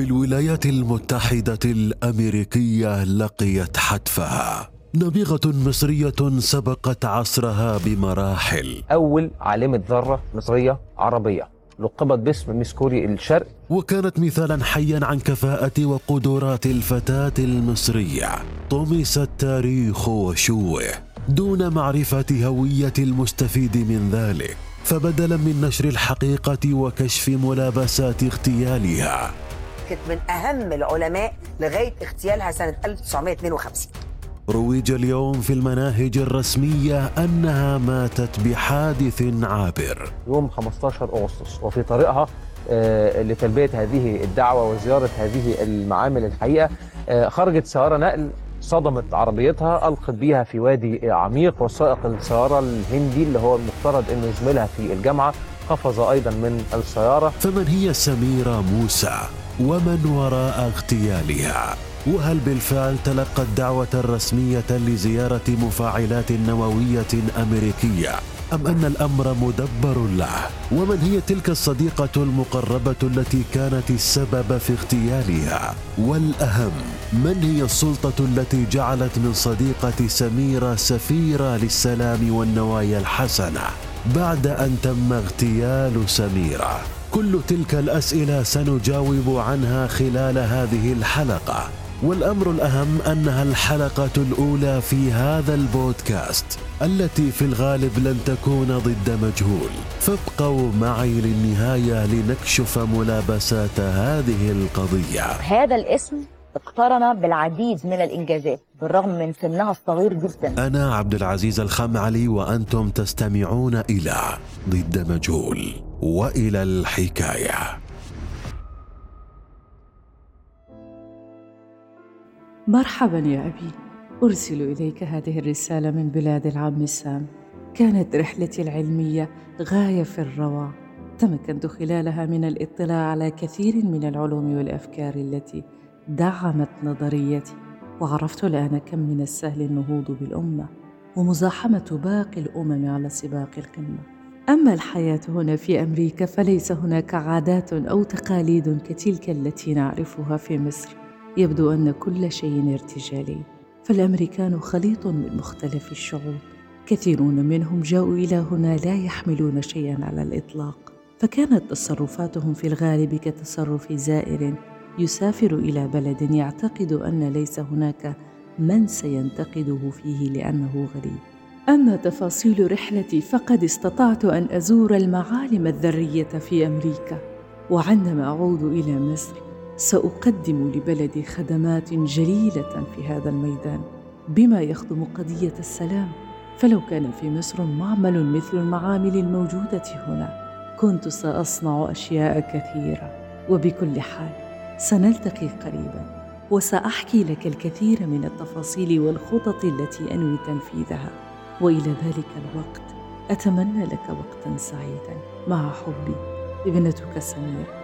في الولايات المتحدة الأمريكية لقيت حتفها. نبيغة مصرية سبقت عصرها بمراحل. أول عالمة ذرة مصرية عربية. لقبت باسم ميس كوري الشرق. وكانت مثالا حيا عن كفاءة وقدرات الفتاة المصرية. طمس التاريخ وشوه. دون معرفة هوية المستفيد من ذلك فبدلا من نشر الحقيقة وكشف ملابسات اغتيالها. كانت من أهم العلماء لغاية اغتيالها سنة 1952 روج اليوم في المناهج الرسمية أنها ماتت بحادث عابر. يوم 15 أغسطس وفي طريقها آه، لتلبية هذه الدعوة وزيارة هذه المعامل الحقيقة آه، خرجت سيارة نقل صدمت عربيتها ألقت بيها في وادي عميق وسائق السيارة الهندي اللي هو المفترض أنه زميلها في الجامعة قفز أيضا من السيارة. فمن هي سميرة موسى؟ ومن وراء اغتيالها وهل بالفعل تلقت دعوة رسمية لزيارة مفاعلات نووية أمريكية أم أن الأمر مدبر له؟ ومن هي تلك الصديقة المقربة التي كانت السبب في اغتيالها؟ والأهم من هي السلطة التي جعلت من صديقة سميرة سفيرة للسلام والنوايا الحسنة بعد أن تم اغتيال سميرة؟ كل تلك الأسئلة سنجاوب عنها خلال هذه الحلقة. والأمر الأهم أنها الحلقة الأولى في هذا البودكاست التي في الغالب لن تكون ضد مجهول. فابقوا معي للنهاية لنكشف ملابسات هذه القضية. هذا الاسم اقترن بالعديد من الإنجازات بالرغم من سنها الصغير جدا. أنا عبد العزيز الخمعلي وأنتم تستمعون إلى ضد مجهول. وإلى الحكاية. مرحبا يا أبي. أرسل إليك هذه الرسالة من بلاد العم سام كانت رحلتي العلمية غاية في الروعة تمكنت خلالها من الاطلاع على كثير من العلوم والأفكار التي دعمت نظريتي. وعرفت الآن كم من السهل النهوض بالأمة ومزاحمة باقي الأمم على سباق القمة. أما الحياة هنا في أمريكا فليس هناك عادات أو تقاليد كتلك التي نعرفها في مصر. يبدو أن كل شيء ارتجالي. فالأمريكان خليط من مختلف الشعوب. كثيرون منهم جاءوا إلى هنا لا يحملون شيئا على الإطلاق. فكانت تصرفاتهم في الغالب كتصرف زائر. يسافر إلى بلد يعتقد أن ليس هناك من سينتقده فيه لأنه غريب. أما تفاصيل رحلتي فقد استطعت أن أزور المعالم الذرية في أمريكا وعندما أعود إلى مصر سأقدم لبلدي خدمات جليلة في هذا الميدان بما يخدم قضية السلام. فلو كان في مصر معمل مثل المعامل الموجودة هنا كنت سأصنع أشياء كثيرة. وبكل حال سنلتقي قريبا وسأحكي لك الكثير من التفاصيل والخطط التي انوي تنفيذها وإلى ذلك الوقت. أتمنى لك وقتا سعيدا. مع حبي ابنتك سميرة.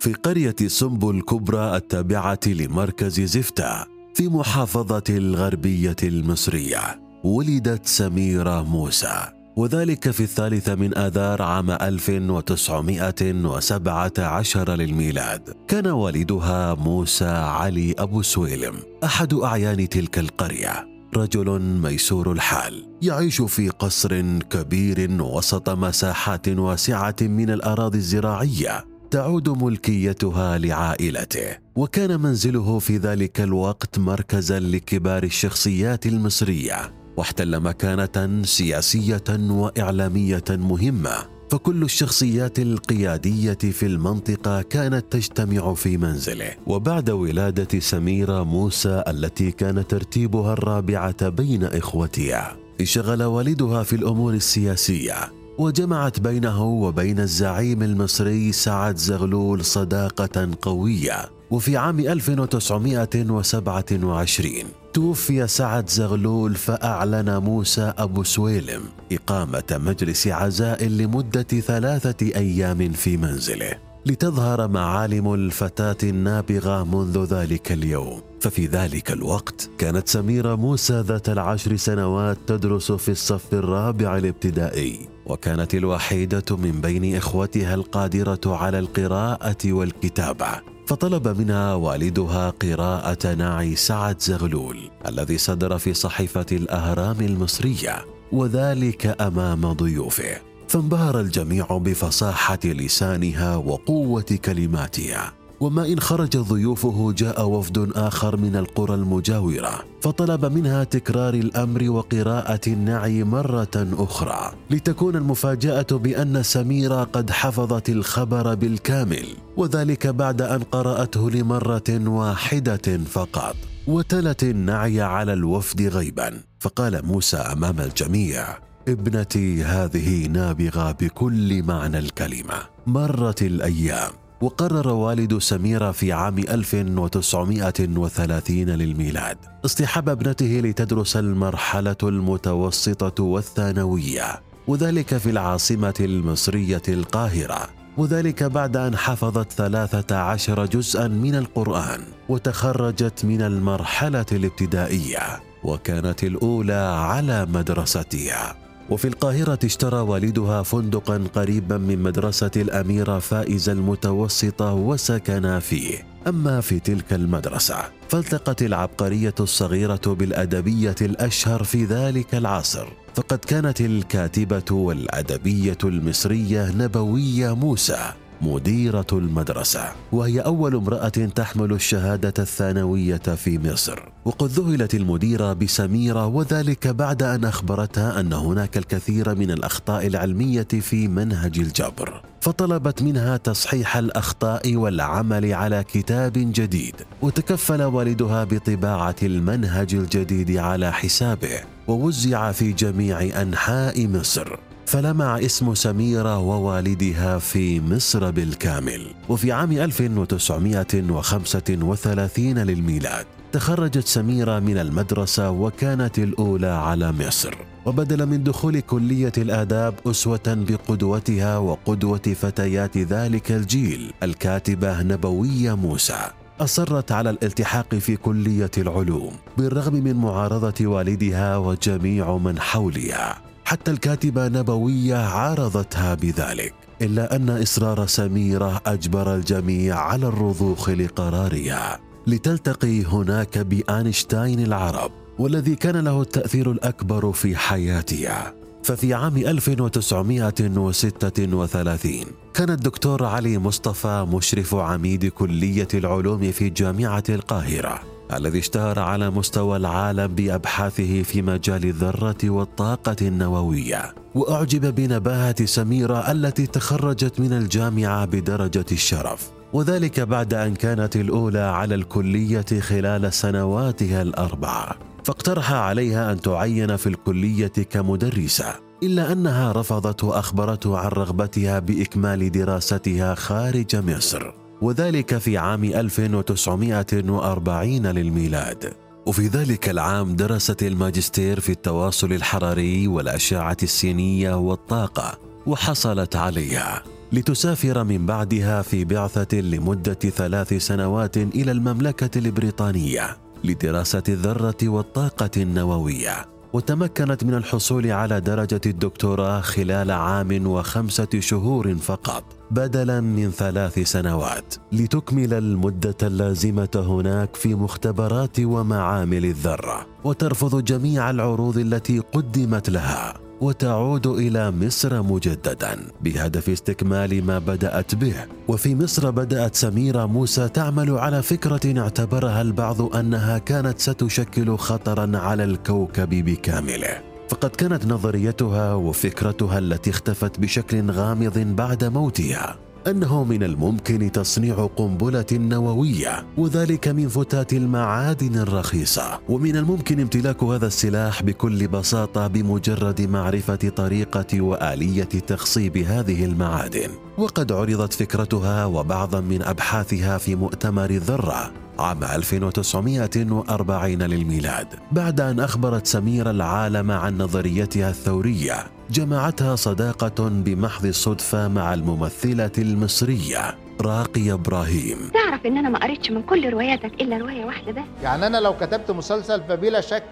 في قرية سمبو الكبرى التابعة لمركز زفتا في محافظة الغربية المصرية ولدت سميرة موسى. وذلك في الثالث من آذار عام 1917 للميلاد. كان والدها موسى علي أبو سويلم أحد أعيان تلك القرية. رجل ميسور الحال يعيش في قصر كبير وسط مساحات واسعة من الأراضي الزراعية تعود ملكيتها لعائلته. وكان منزله في ذلك الوقت مركزا لكبار الشخصيات المصرية. واحتل مكانة سياسية وإعلامية مهمة. فكل الشخصيات القيادية في المنطقة كانت تجتمع في منزله. وبعد ولادة سميرة موسى التي كان ترتيبها الرابعة بين إخوتها انشغل والدها في الأمور السياسية. وجمعت بينه وبين الزعيم المصري سعد زغلول صداقة قوية. وفي عام 1927 توفي سعد زغلول فأعلن موسى أبو سويلم إقامة مجلس عزاء لمدة ثلاثة أيام في منزله لتظهر معالم الفتاة النابغة منذ ذلك اليوم. ففي ذلك الوقت كانت سميرة موسى ذات العشر سنوات تدرس في الصف الرابع الابتدائي وكانت الوحيدة من بين إخوتها القادرة على القراءة والكتابة. فطلب منها والدها قراءة نعي سعد زغلول الذي صدر في صحيفة الأهرام المصرية وذلك أمام ضيوفه. فانبهر الجميع بفصاحة لسانها وقوة كلماتها. وما إن خرج ضيوفه جاء وفد آخر من القرى المجاورة فطلب منها تكرار الأمر وقراءة النعي مرة أخرى لتكون المفاجأة بأن سميرة قد حفظت الخبر بالكامل وذلك بعد أن قرأته لمرة واحدة فقط وتلت النعي على الوفد غيبا. فقال موسى أمام الجميع ابنتي هذه نابغة بكل معنى الكلمة مرت الأيام. وقرر والد سميرة في عام 1930 للميلاد اصطحاب ابنته لتدرس المرحلة المتوسطة والثانوية وذلك في العاصمة المصرية القاهرة وذلك بعد أن حفظت ثلاثة عشر جزءا من القرآن وتخرجت من المرحلة الابتدائية وكانت الأولى على مدرستها. وفي القاهرة اشترى والدها فندقا قريبا من مدرسة الأميرة فائزة المتوسطة وسكنا فيه. أما في تلك المدرسة فالتقت العبقرية الصغيرة بالأدبية الأشهر في ذلك العصر. فقد كانت الكاتبة والأدبية المصرية نبوية موسى. مديرة المدرسة وهي أول امرأة تحمل الشهادة الثانوية في مصر. وقد ذهلت المديرة بسميرة وذلك بعد أن أخبرتها أن هناك الكثير من الأخطاء العلمية في منهج الجبر. فطلبت منها تصحيح الأخطاء والعمل على كتاب جديد. وتكفل والدها بطباعة المنهج الجديد على حسابه. ووزع في جميع أنحاء مصر. فلمع اسم سميرة ووالدها في مصر بالكامل. وفي عام 1935 للميلاد تخرجت سميرة من المدرسة وكانت الأولى على مصر. وبدل من دخول كلية الآداب أسوة بقدوتها وقدوة فتيات ذلك الجيل الكاتبة نبوية موسى. أصرت على الالتحاق في كلية العلوم بالرغم من معارضة والدها وجميع من حولها. حتى الكاتبة نبوية عارضتها بذلك إلا أن إصرار سميرة أجبر الجميع على الرضوخ لقرارها. لتلتقي هناك بأينشتاين العرب والذي كان له التأثير الأكبر في حياتها. ففي عام 1936 كان الدكتور علي مصطفى مشرف عميد كلية العلوم في جامعة القاهرة. الذي اشتهر على مستوى العالم بأبحاثه في مجال الذرة والطاقة النووية وأعجب بنباهة سميرة التي تخرجت من الجامعة بدرجة الشرف. وذلك بعد أن كانت الأولى على الكلية خلال سنواتها الأربعة. فاقترح عليها أن تعين في الكلية كمدرسة إلا أنها رفضت وأخبرته عن رغبتها بإكمال دراستها خارج مصر. وذلك في عام 1940 للميلاد. وفي ذلك العام درست الماجستير في التواصل الحراري والأشعة السينية والطاقة وحصلت عليها. لتسافر من بعدها في بعثة لمدة ثلاث سنوات إلى المملكة البريطانية لدراسة الذرة والطاقة النووية. وتمكنت من الحصول على درجة الدكتوراه خلال عام وخمسة شهور فقط بدلا من ثلاث سنوات لتكمل المدة اللازمة هناك في مختبرات ومعامل الذرة وترفض جميع العروض التي قدمت لها. وتعود إلى مصر مجددا بهدف استكمال ما بدأت به. وفي مصر بدأت سميرة موسى تعمل على فكرة اعتبرها البعض أنها كانت ستشكل خطرا على الكوكب بكامله. فقد كانت نظريتها وفكرتها التي اختفت بشكل غامض بعد موتها. أنه من الممكن تصنيع قنبلة نووية وذلك من فتات المعادن الرخيصة. ومن الممكن امتلاك هذا السلاح بكل بساطة بمجرد معرفة طريقة وآلية تخصيب هذه المعادن. وقد عرضت فكرتها وبعضا من أبحاثها في مؤتمر الذره عام 1940 للميلاد بعد أن أخبرت سميرة العالم عن نظريتها الثورية. جمعتها صداقة بمحض الصدفة مع الممثلة المصرية راقي إبراهيم. تعرف ان أنا ما قريتش من كل رواياتك إلا رواية واحدة بس؟ يعني أنا لو كتبت مسلسل فبلا شك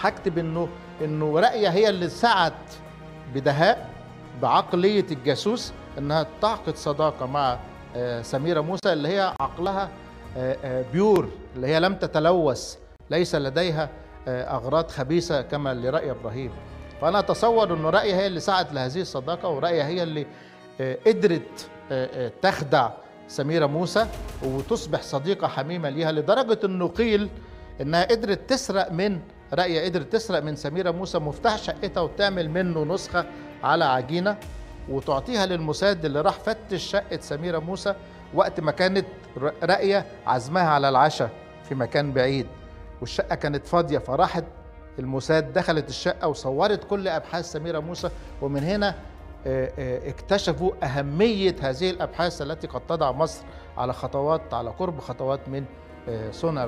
هكتب انه إنه راقيه هي اللي سعت بدهاء بعقلية الجاسوس إنها تعقد صداقة مع آه، سميرة موسى اللي هي عقلها آه، آه، بيور اللي هي لم تتلوث ليس لديها أغراض خبيثة كما لرأي إبراهيم. فأنا أتصور ان رايها هي اللي سعت لهذه الصداقة ورأيها هي اللي قدرت تخدع سميرة موسى وتصبح صديقة حميمة ليها لدرجة إنه قيل إنها قدرت تسرق من رأية قدرت تسرق من سميرة موسى مفتاح شقتها وتعمل منه نسخة على عجينة. وتعطيها للمساعد اللي راح فتش شقة سميرة موسى وقت ما كانت ر- راقية عزمها على العشاء في مكان بعيد. والشقة كانت فاضية فراحت الموساد دخلت الشقة وصورت كل أبحاث سميرة موسى. ومن هنا آه، آه، اكتشفوا أهمية هذه الأبحاث التي قد تضع مصر على خطوات على قرب خطوات من صنع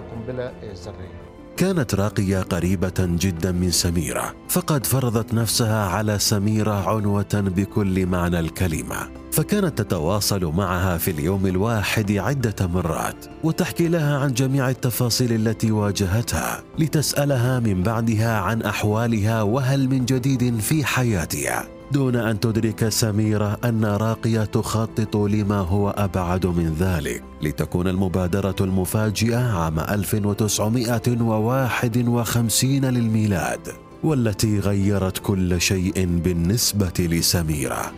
آه، الذرية. كانت راقية قريبة جدا من سميرة فقد فرضت نفسها على سميرة عنوة بكل معنى الكلمة فكانت تتواصل معها في اليوم الواحد عدة مرات وتحكي لها عن جميع التفاصيل التي واجهتها لتسألها من بعدها عن أحوالها وهل من جديد في حياتها. دون أن تدرك سميرة أن راقية تخطط لما هو أبعد من ذلك. لتكون المبادرة المفاجئة عام 1951 للميلاد والتي غيرت كل شيء بالنسبة لسميرة.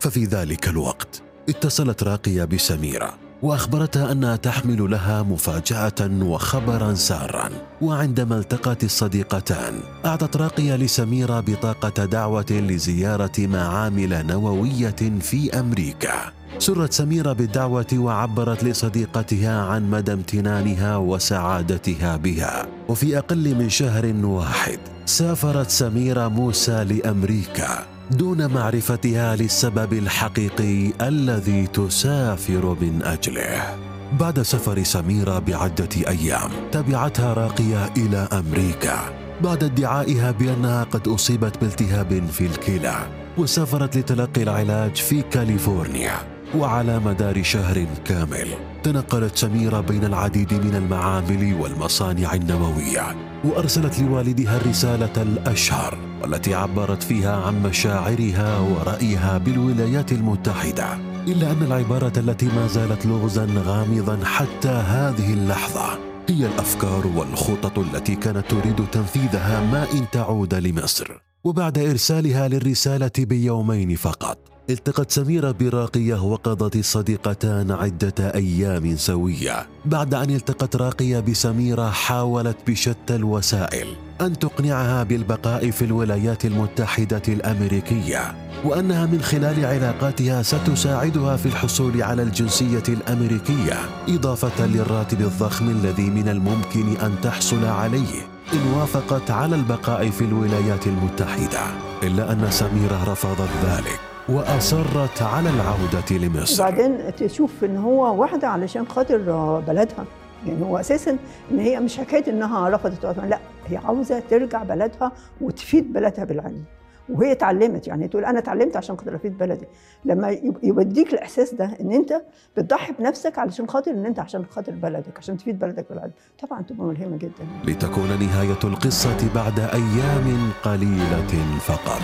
ففي ذلك الوقت اتصلت راقية بسميرة. وأخبرتها أنها تحمل لها مفاجأة وخبرا سارا. وعندما التقت الصديقتان أعطت راقية لسميرة بطاقة دعوة لزيارة معامل نووية في أمريكا. سرت سميرة بالدعوة وعبرت لصديقتها عن مدى امتنانها وسعادتها بها. وفي أقل من شهر واحد سافرت سميرة موسى لأمريكا. دون معرفتها للسبب الحقيقي الذي تسافر من أجله. بعد سفر سميرة بعدة أيام تبعتها راقية إلى أمريكا بعد ادعائها بأنها قد أصيبت بالتهاب في الكلى وسافرت لتلقي العلاج في كاليفورنيا. وعلى مدار شهر كامل تنقلت سميرة بين العديد من المعامل والمصانع النووية وأرسلت لوالدها الرسالة الأشهر والتي عبرت فيها عن مشاعرها ورأيها بالولايات المتحدة إلا أن العبارة التي ما زالت لغزا غامضا حتى هذه اللحظة هي الأفكار والخطط التي كانت تريد تنفيذها ما إن تعود لمصر. وبعد إرسالها للرسالة بيومين فقط التقت سميرة براقية وقضت الصديقتان عدة أيام سوية. بعد أن التقت راقية بسميرة حاولت بشتى الوسائل أن تقنعها بالبقاء في الولايات المتحدة الأمريكية وأنها من خلال علاقاتها ستساعدها في الحصول على الجنسية الأمريكية إضافة للراتب الضخم الذي من الممكن أن تحصل عليه إن وافقت على البقاء في الولايات المتحدة. إلا أن سميرة رفضت ذلك. وأصرت على العودة لمصر. وبعدين تشوف إن هو واحدة علشان خاطر بلدها. يعني هو أساسا إن هي مش حكاية إنها رفضت وقتها، لا هي عاوزة ترجع بلدها وتفيد بلدها بالعلم وهي اتعلمت يعني تقول أنا اتعلمت عشان خاطر أفيد بلدي. لما يوديك الإحساس ده إن أنت بتضحي بنفسك علشان خاطر إن أنت عشان خاطر بلدك عشان تفيد بلدك بالعلم طبعا تبقى ملهمة جدا. لتكون نهاية القصة بعد أيام قليلة فقط.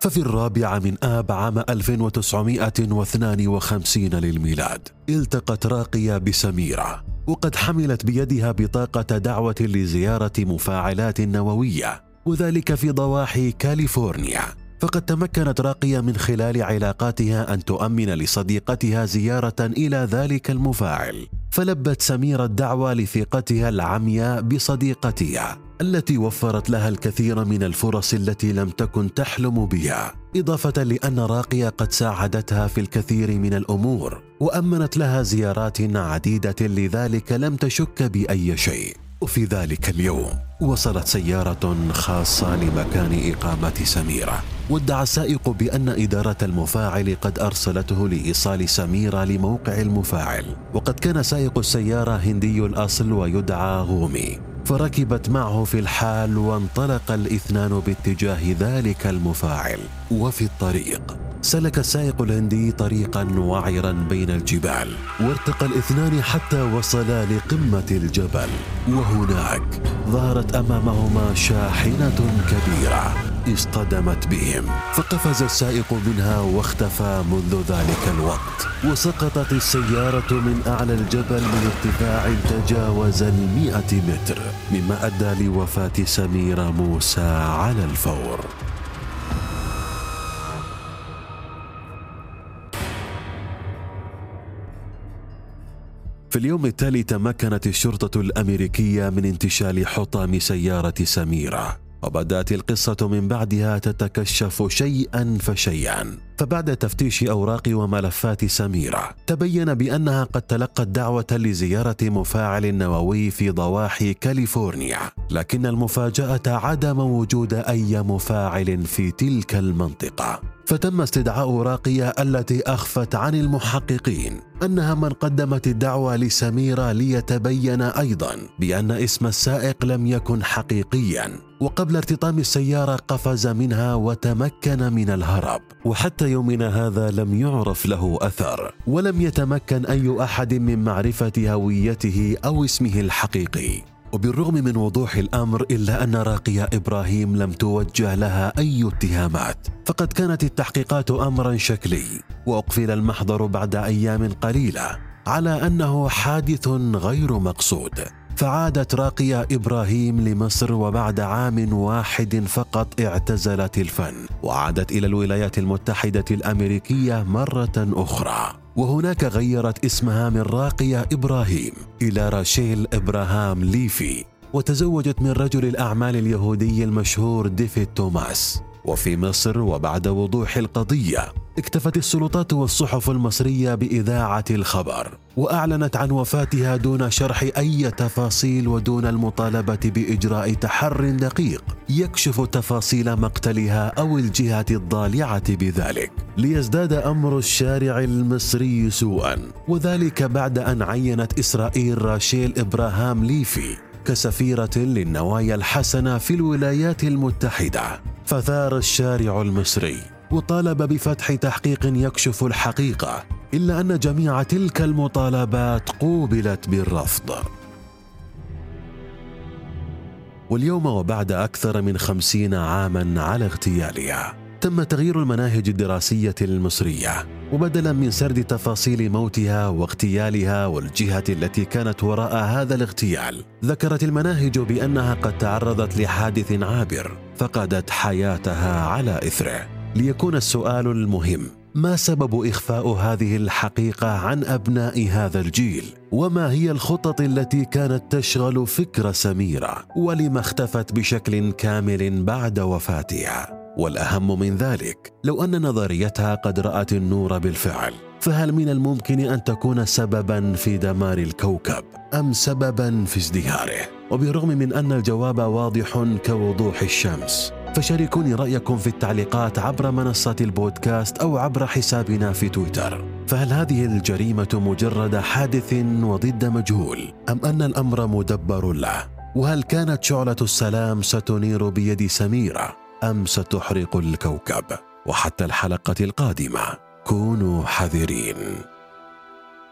ففي الرابع من آب عام 1952 للميلاد التقت راقية بسميرة وقد حملت بيدها بطاقة دعوة لزيارة مفاعلات نووية وذلك في ضواحي كاليفورنيا. فقد تمكنت راقية من خلال علاقاتها أن تؤمن لصديقتها زيارة إلى ذلك المفاعل فلبت سميرة الدعوة لثقتها العمياء بصديقتها. التي وفرت لها الكثير من الفرص التي لم تكن تحلم بها إضافة لأن راقية قد ساعدتها في الكثير من الأمور وأمنت لها زيارات عديدة لذلك لم تشك بأي شيء. وفي ذلك اليوم وصلت سيارة خاصة لمكان إقامة سميرة وادعى السائق بأن إدارة المفاعل قد أرسلته لإيصال سميرة لموقع المفاعل وقد كان سائق السيارة هندي الأصل ويدعى غومي. فركبت معه في الحال وانطلق الاثنان باتجاه ذلك المفاعل وفي الطريق. سلك السائق الهندي طريقا وعرا بين الجبال وارتقى الاثنان حتى وصلا لقمة الجبل وهناك ظهرت أمامهما شاحنة كبيرة. اصطدمت بهم فقفز السائق منها واختفى منذ ذلك الوقت. وسقطت السيارة من أعلى الجبل من ارتفاع تجاوز المئة متر مما أدى لوفاة سميره موسى على الفور. في اليوم التالي تمكنت الشرطة الأمريكية من انتشال حطام سيارة سميرة. وبدأت القصة من بعدها تتكشف شيئا فشيئا. فبعد تفتيش أوراق وملفات سميرة تبين بأنها قد تلقت دعوة لزيارة مفاعل نووي في ضواحي كاليفورنيا. لكن المفاجأة عدم وجود أي مفاعل في تلك المنطقة. فتم استدعاء راقية التي أخفت عن المحققين أنها من قدمت الدعوة لسميرة ليتبين أيضا بأن اسم السائق لم يكن حقيقيا. وقبل ارتطام السيارة قفز منها وتمكن من الهرب وحتى يومنا هذا لم يعرف له أثر ولم يتمكن أي أحد من معرفة هويته أو اسمه الحقيقي. وبالرغم من وضوح الأمر إلا أن راقية إبراهيم لم توجه لها أي اتهامات فقد كانت التحقيقات امرا شكلي وأقفل المحضر بعد أيام قليلة على أنه حادث غير مقصود. فعادت راقية إبراهيم لمصر وبعد عام واحد فقط اعتزلت الفن وعادت إلى الولايات المتحدة الأمريكية مرة أخرى. وهناك غيرت اسمها من راقية إبراهيم إلى راشيل إبراهام ليفي وتزوجت من رجل الأعمال اليهودي المشهور ديفيد توماس. وفي مصر وبعد وضوح القضية اكتفت السلطات والصحف المصرية بإذاعة الخبر وأعلنت عن وفاتها دون شرح أي تفاصيل ودون المطالبة بإجراء تحر دقيق يكشف تفاصيل مقتلها أو الجهه الضالعة بذلك. ليزداد أمر الشارع المصري سوءا وذلك بعد أن عينت إسرائيل راشيل إبراهام ليفي كسفيرة للنوايا الحسنة في الولايات المتحدة. فثار الشارع المصري وطالب بفتح تحقيق يكشف الحقيقة إلا أن جميع تلك المطالبات قوبلت بالرفض. واليوم وبعد أكثر من خمسين عاما على اغتيالها تم تغيير المناهج الدراسية المصرية. وبدلا من سرد تفاصيل موتها واغتيالها والجهة التي كانت وراء هذا الاغتيال ذكرت المناهج بأنها قد تعرضت لحادث عابر فقدت حياتها على إثره. ليكون السؤال المهم ما سبب إخفاء هذه الحقيقة عن أبناء هذا الجيل؟ وما هي الخطط التي كانت تشغل فكر سميرة؟ ولما اختفت بشكل كامل بعد وفاتها؟ والأهم من ذلك لو أن نظريتها قد رأت النور بالفعل فهل من الممكن أن تكون سببا في دمار الكوكب أم سببا في ازدهاره وبالرغم من أن الجواب واضح كوضوح الشمس فشاركوني رأيكم في التعليقات عبر منصة البودكاست أو عبر حسابنا في تويتر. فهل هذه الجريمة مجرد حادث وضد مجهول أم أن الأمر مدبر له؟ وهل كانت شعلة السلام ستنير بيد سميرة؟ أم ستحرق الكوكب وحتى الحلقة القادمة؟ كونوا حذرين.